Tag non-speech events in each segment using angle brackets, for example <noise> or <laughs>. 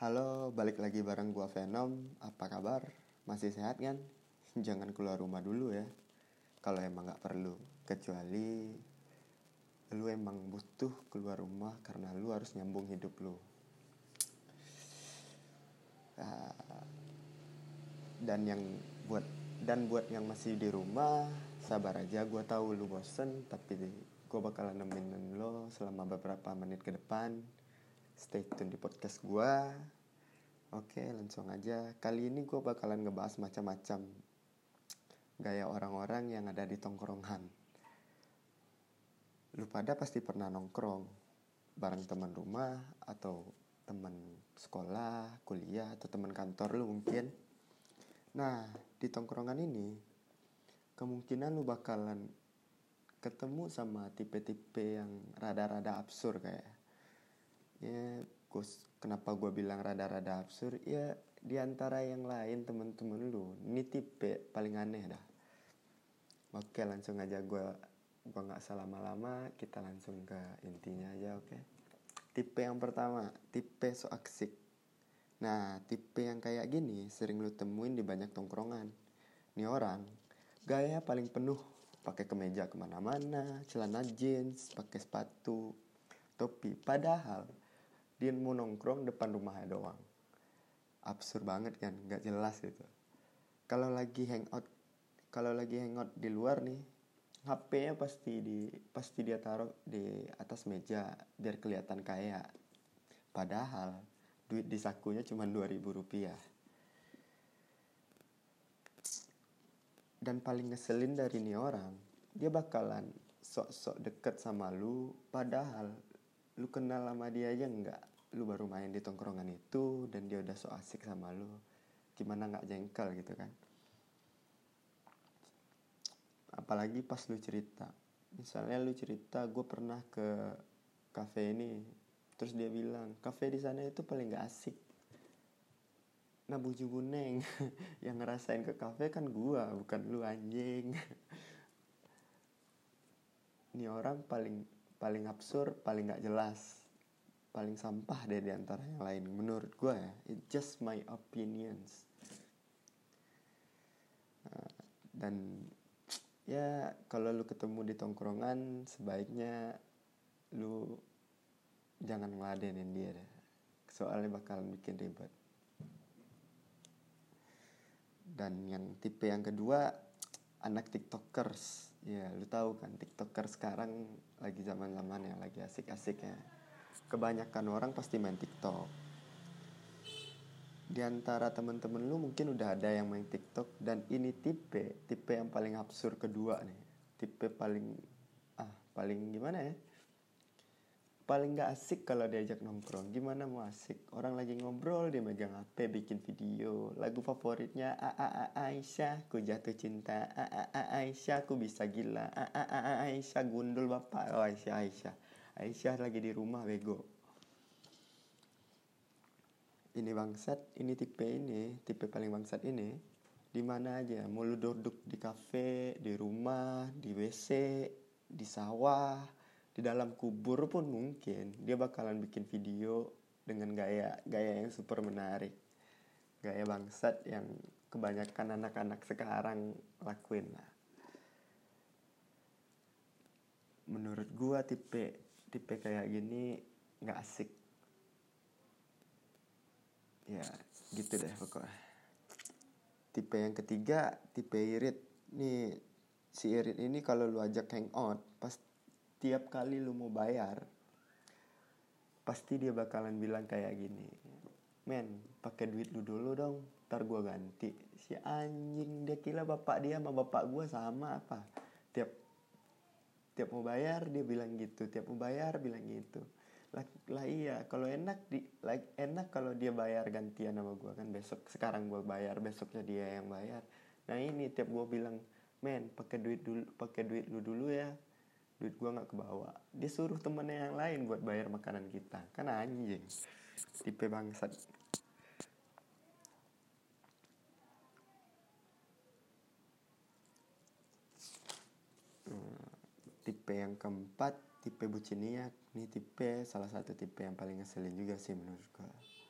Halo, balik lagi bareng gua Venom. Apa kabar? Masih sehat kan? <laughs> Jangan keluar rumah dulu ya. Kalau emang nggak perlu, kecuali lu emang butuh keluar rumah karena lu harus nyambung hidup lu. Ah, dan yang buat dan buat yang masih di rumah, sabar aja. Gua tahu lu bosen, tapi gua bakalan nemenin lo selama beberapa menit ke depan stay tune di podcast gue oke langsung aja. Kali ini gue bakalan ngebahas macam-macam gaya orang-orang yang ada di tongkrongan. Lu pada pasti pernah nongkrong bareng teman rumah atau teman sekolah kuliah atau teman kantor lu mungkin. Nah di tongkrongan ini kemungkinan lu bakalan ketemu sama tipe-tipe yang rada-rada absurd kayak ya gue kenapa gue bilang rada-rada absurd? Ya di antara yang lain temen-temen lu ini tipe paling aneh dah. Oke langsung aja gue gue nggak salah lama-lama kita langsung ke intinya aja oke? Tipe yang pertama tipe so aksik. Nah tipe yang kayak gini sering lu temuin di banyak tongkrongan. Ini orang gaya paling penuh. Pakai kemeja ke mana-mana celana jeans pakai sepatu topi. Padahal dia mau nongkrong depan rumahnya doang. Absurd banget kan nggak jelas gitu. Kalau lagi hangout kalau lagi hangout di luar nih HP-nya pasti di pasti dia taruh di atas meja biar kelihatan kaya. Padahal duit di sakunya cuma 2000 rupiah. Dan paling ngeselin dari ini orang dia bakalan sok-sok deket sama lu padahal lu kenal sama dia aja enggak lu baru main di tongkrongan itu dan dia udah so asik sama lu. Gimana nggak jengkel gitu kan? Apalagi pas lu cerita. Misalnya lu cerita gue pernah ke kafe ini. Terus dia bilang kafe di sana itu paling nggak asik. Nah buju buneng <laughs> yang ngerasain ke kafe kan gua bukan lu anjing. <laughs> Ini orang paling paling absurd paling nggak jelas paling sampah deh di antara yang lain menurut gue ya. It's just my opinions. Nah, dan ya kalau lu ketemu di tongkrongan sebaiknya lu jangan ngeladenin dia deh. Soalnya bakal bikin ribet. Dan yang tipe yang kedua anak tiktokers ya lu tahu kan tiktoker sekarang lagi zaman zaman yang lagi asik-asiknya kebanyakan orang pasti main TikTok. Di antara temen-temen lu mungkin udah ada yang main TikTok dan ini tipe tipe yang paling absurd kedua nih. Tipe paling ah paling gimana ya? Paling gak asik kalau diajak nongkrong. Gimana mau asik? Orang lagi ngobrol dia megang HP bikin video. Lagu favoritnya A A A Aisyah, ku jatuh cinta. A A A Aisyah, ku bisa gila. A A A Aisyah gundul bapak. Oh Aisyah Aisyah Aisyah lagi di rumah bego ini bangsat ini tipe ini tipe paling bangsat ini di mana aja mau duduk di kafe di rumah di wc di sawah di dalam kubur pun mungkin. Dia bakalan bikin video dengan gaya gaya yang super menarik. Gaya bangsat yang kebanyakan anak-anak sekarang lakuin lah. Menurut gua tipe tipe kayak gini nggak asik. Ya gitu deh pokoknya. Tipe yang ketiga tipe irit. Nih si irit ini kalau lu ajak hangout pas tiap kali lu mau bayar pasti dia bakalan bilang kayak gini men pakai duit lu dulu dong ntar gua ganti. Si anjing dia kira bapak dia sama bapak gua sama apa? Tiap tiap mau bayar dia bilang gitu tiap mau bayar bilang gitu. Lah, lah iya kalau enak di like, enak kalau dia bayar gantian sama gue kan besok sekarang gue bayar besoknya dia yang bayar. Nah ini tiap gue bilang men pakai duit dulu pakai duit lu dulu ya duit gue nggak kebawa. Dia suruh temennya yang lain buat bayar makanan kita. Kan anjing. Tipe bangsat. Tipe yang keempat tipe buciniak. Ini tipe salah satu tipe yang paling ngeselin juga sih menurut gue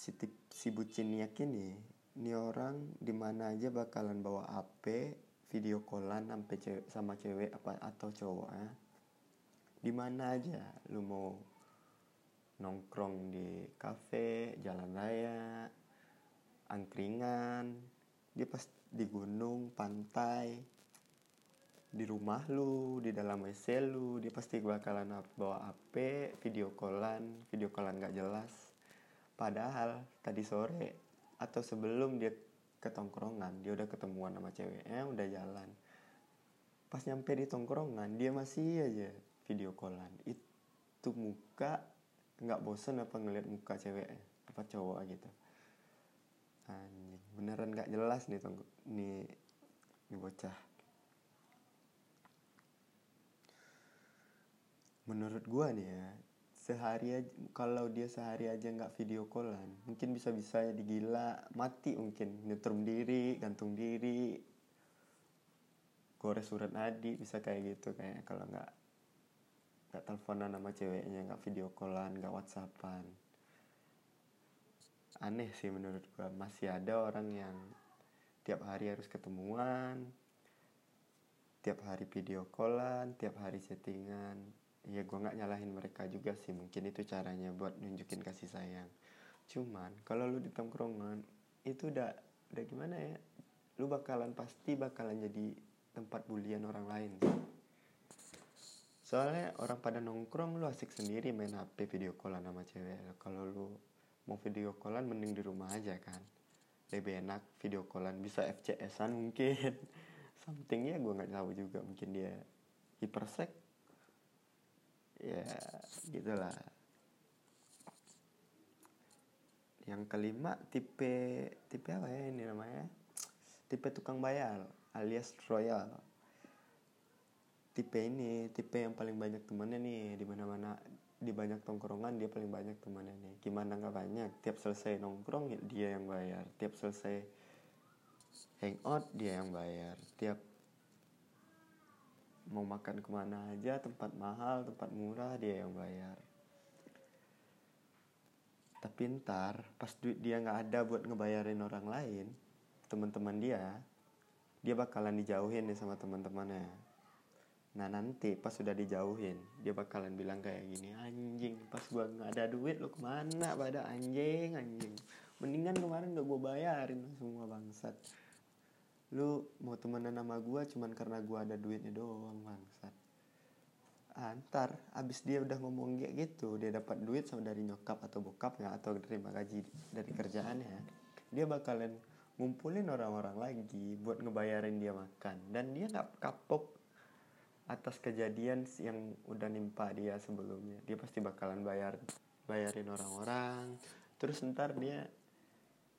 si tip, si buciniak ini ini orang di mana aja bakalan bawa HP video callan sampai cewek sama cewek apa atau cowok ya di mana aja lu mau nongkrong di kafe jalan raya angkringan dia pas di gunung pantai di rumah lu di dalam WC lu dia pasti bakalan bawa HP video callan video callan nggak jelas. Padahal tadi sore atau sebelum dia ke tongkrongan dia udah ketemuan sama ceweknya udah jalan. Pas nyampe di tongkrongan dia masih aja video callan. Itu muka nggak bosen apa ngeliat muka ceweknya apa cowok gitu. Anjing beneran nggak jelas nih tong nih nih bocah. Menurut gua nih ya sehari aja kalau dia sehari aja nggak video callan mungkin bisa bisa ya digila mati mungkin. Nyetrum diri gantung diri. Gores surat nadi bisa kayak gitu kayak kalau nggak nggak teleponan sama ceweknya nggak video callan nggak whatsappan. Aneh sih menurut gua. Masih ada orang yang tiap hari harus ketemuan tiap hari video callan tiap hari settingan ya gue nggak nyalahin mereka juga sih. Mungkin itu caranya buat nunjukin kasih sayang. Cuman kalau lu di tongkrongan itu udah udah gimana ya? Lu bakalan pasti bakalan jadi tempat bulian orang lain. Soalnya orang pada nongkrong lu asik sendiri main HP video callan sama cewek kalau lu mau video callan mending di rumah aja kan. Lebih enak video callan bisa FCS-an mungkin. <laughs> Somethingnya gue nggak tahu juga. Mungkin dia hipersek ya gitulah. Yang kelima tipe tipe apa ya ini namanya? Tipe tukang bayar alias royal. Tipe ini tipe yang paling banyak temannya nih di mana mana di banyak tongkrongan dia paling banyak temannya nih. Gimana nggak banyak? Tiap selesai nongkrong dia yang bayar. Tiap selesai hangout dia yang bayar. Tiap mau makan ke mana aja tempat mahal tempat murah dia yang bayar. Tapi ntar pas duit dia nggak ada buat ngebayarin orang lain teman-teman dia dia bakalan dijauhin nih sama teman-temannya. Nah nanti pas sudah dijauhin dia bakalan bilang kayak gini anjing pas gua nggak ada duit lo ke mana pada? Anjing anjing. Mendingan kemarin gak gua bayarin semua bangsat lu mau temenan sama gue cuman karena gue ada duitnya doang bangsat. Antar abis dia udah ngomong kayak gitu dia dapat duit sama dari nyokap atau bokapnya atau terima gaji dari kerjaannya dia bakalan ngumpulin orang-orang lagi buat ngebayarin dia makan. Dan dia nggak kapok atas kejadian yang udah nimpa dia sebelumnya. Dia pasti bakalan bayar bayarin orang-orang. Terus ntar dia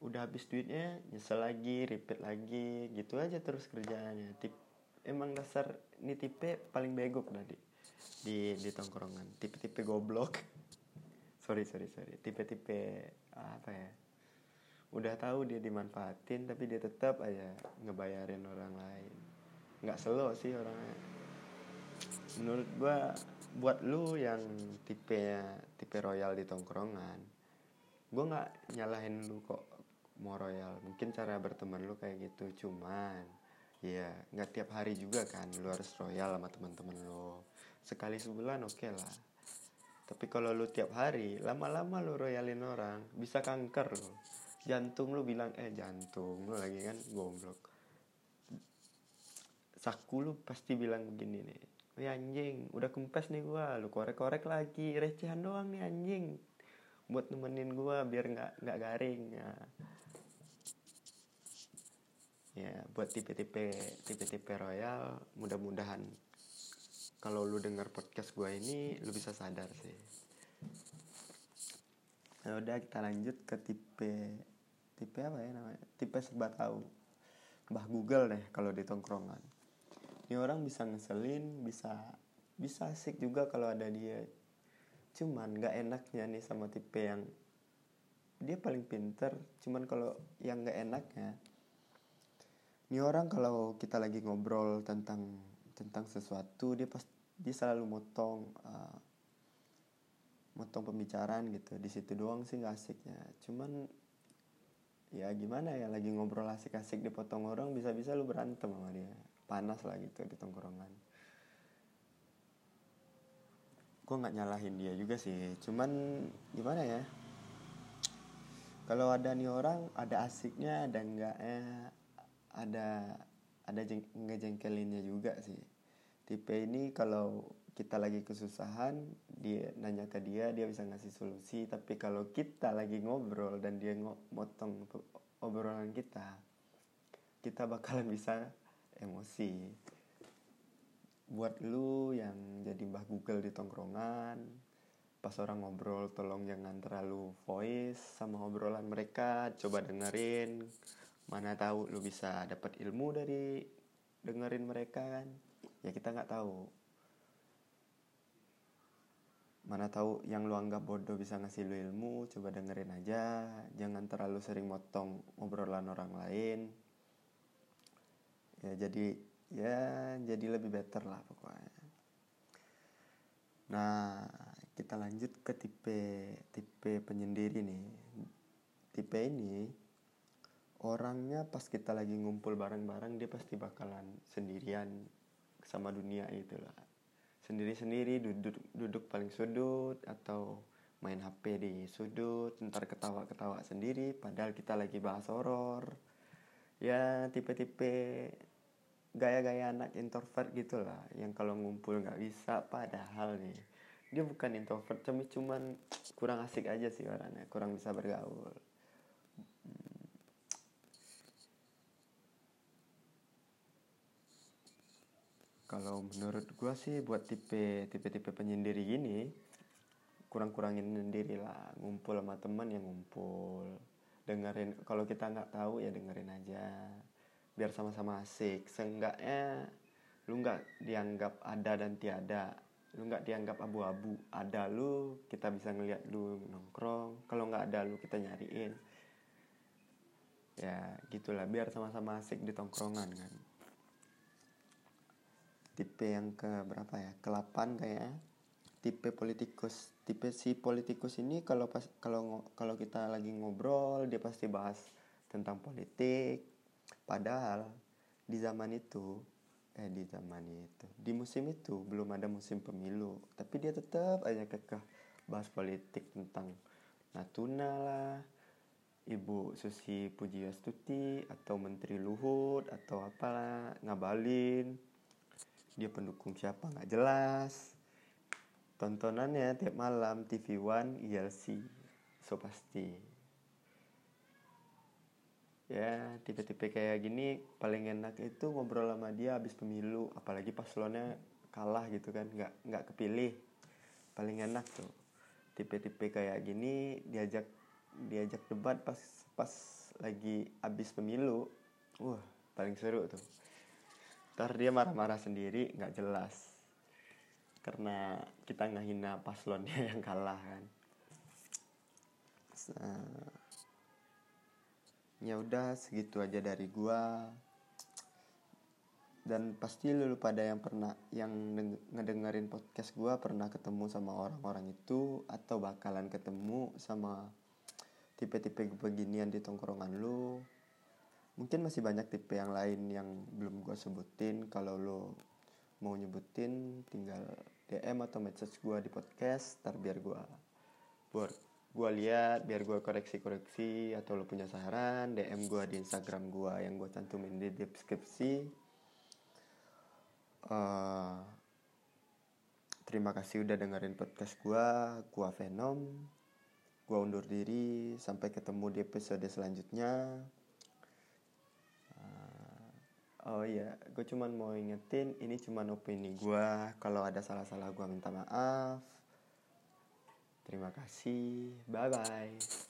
udah habis duitnya nyesel lagi repeat lagi gitu aja terus kerjaannya. Tip emang dasar ini tipe paling begok tadi di di tongkrongan. Tipe-tipe goblok. <laughs> Sorry sorry sorry. Tipe-tipe apa ya udah tahu dia dimanfaatin tapi dia tetap aja ngebayarin orang lain. Nggak selo sih orangnya. Menurut gua buat lu yang tipe tipe royal di tongkrongan gue nggak nyalahin lu kok mau royal. Mungkin cara berteman lu kayak gitu cuman ya nggak tiap hari juga kan lu harus royal sama teman-teman lu. Sekali sebulan oke okay lah. Tapi kalau lu tiap hari lama-lama lu royalin orang bisa kanker lu. Jantung lu bilang eh jantung lu lagi kan goblok. Saku lu pasti bilang begini nih Wih anjing, udah kempes nih gua, lu korek-korek lagi, recehan doang nih anjing, buat nemenin gua biar nggak nggak garing. ya ya buat tipe-tipe tipe-tipe royal mudah-mudahan kalau lu dengar podcast gue ini lu bisa sadar sih. Ya udah kita lanjut ke tipe tipe apa ya namanya? Tipe serba tahu. Bah Google deh kalau di tongkrongan. Ini orang bisa ngeselin bisa bisa asik juga kalau ada dia. Cuman nggak enaknya nih sama tipe yang dia paling pinter. Cuman kalau yang nggak enaknya ini orang kalau kita lagi ngobrol tentang tentang sesuatu dia pas dia selalu motong uh, motong pembicaraan gitu. Di situ doang sih nggak asiknya. Cuman ya gimana ya lagi ngobrol asik-asik dipotong orang bisa-bisa lu berantem sama dia. Panas lah gitu di tongkrongan. Gue nggak nyalahin dia juga sih. Cuman gimana ya? Kalau ada nih orang ada asiknya ada enggaknya ada ada jeng, ngejengkelinnya juga sih. Tipe ini kalau kita lagi kesusahan dia nanya ke dia dia bisa ngasih solusi. Tapi kalau kita lagi ngobrol dan dia motong obrolan kita kita bakalan bisa emosi. Buat lu yang jadi mbah Google di tongkrongan pas orang ngobrol tolong jangan terlalu voice sama obrolan mereka. Coba dengerin mana tahu lu bisa dapat ilmu dari dengerin mereka kan? Ya kita nggak tahu. Mana tahu yang lu anggap bodoh bisa ngasih lu ilmu coba dengerin aja. Jangan terlalu sering motong obrolan orang lain. Ya jadi ya jadi lebih better lah pokoknya. Nah kita lanjut ke tipe tipe penyendiri nih. Tipe ini orangnya pas kita lagi ngumpul bareng-bareng dia pasti bakalan sendirian sama dunia itulah sendiri-sendiri duduk duduk paling sudut atau main HP di sudut ntar ketawa-ketawa sendiri padahal kita lagi bahas horor. Ya tipe-tipe gaya-gaya anak introvert gitulah yang kalau ngumpul nggak bisa padahal nih dia bukan introvert cuma cuman kurang asik aja sih orangnya kurang bisa bergaul kalau menurut gue sih buat tipe tipe tipe penyendiri gini kurang kurangin sendiri lah. Ngumpul sama teman yang ngumpul. Dengerin kalau kita nggak tahu ya dengerin aja. Biar sama-sama asik. Seenggaknya lu nggak dianggap ada dan tiada. Lu nggak dianggap abu-abu. Ada lu kita bisa ngeliat lu nongkrong. Kalau nggak ada lu kita nyariin. Ya gitulah. Biar sama-sama asik di tongkrongan kan tipe yang ke berapa ya? Ke 8 kayak tipe politikus. Tipe si politikus ini kalau pas kalau kalau kita lagi ngobrol dia pasti bahas tentang politik. Padahal di zaman itu eh di zaman itu di musim itu belum ada musim pemilu. Tapi dia tetap aja kekeh bahas politik tentang Natuna lah Ibu Susi Pujiastuti atau Menteri Luhut atau apalah ngabalin dia pendukung siapa? Nggak jelas. Tontonannya tiap malam TV One ILC so pasti. Ya tipe-tipe kayak gini paling enak itu ngobrol sama dia habis pemilu apalagi paslonnya kalah gitu kan nggak nggak kepilih. Paling enak tuh. Tipe-tipe kayak gini diajak diajak debat pas pas lagi habis pemilu. Wah paling seru tuh ntar dia marah-marah sendiri nggak jelas. Karena kita nggak hina paslonnya <laughs> yang kalah kan. Nah, ya udah segitu aja dari gua. Dan pasti lu pada yang pernah yang ngedengerin podcast gua pernah ketemu sama orang-orang itu atau bakalan ketemu sama tipe-tipe beginian di tongkrongan lu mungkin masih banyak tipe yang lain yang belum gue sebutin. Kalau lo mau nyebutin tinggal DM atau message gue di podcast ntar biar gue buat gue lihat biar gue koreksi-koreksi atau lo punya saran DM gue di Instagram gue yang gue cantumin di deskripsi. Uh, terima kasih udah dengerin podcast gue gue Venom. Gue undur diri. Sampai ketemu di episode selanjutnya Oh iya, gue cuman mau ingetin ini cuman opini gue. Kalau ada salah-salah gue minta maaf. Terima kasih. Bye bye.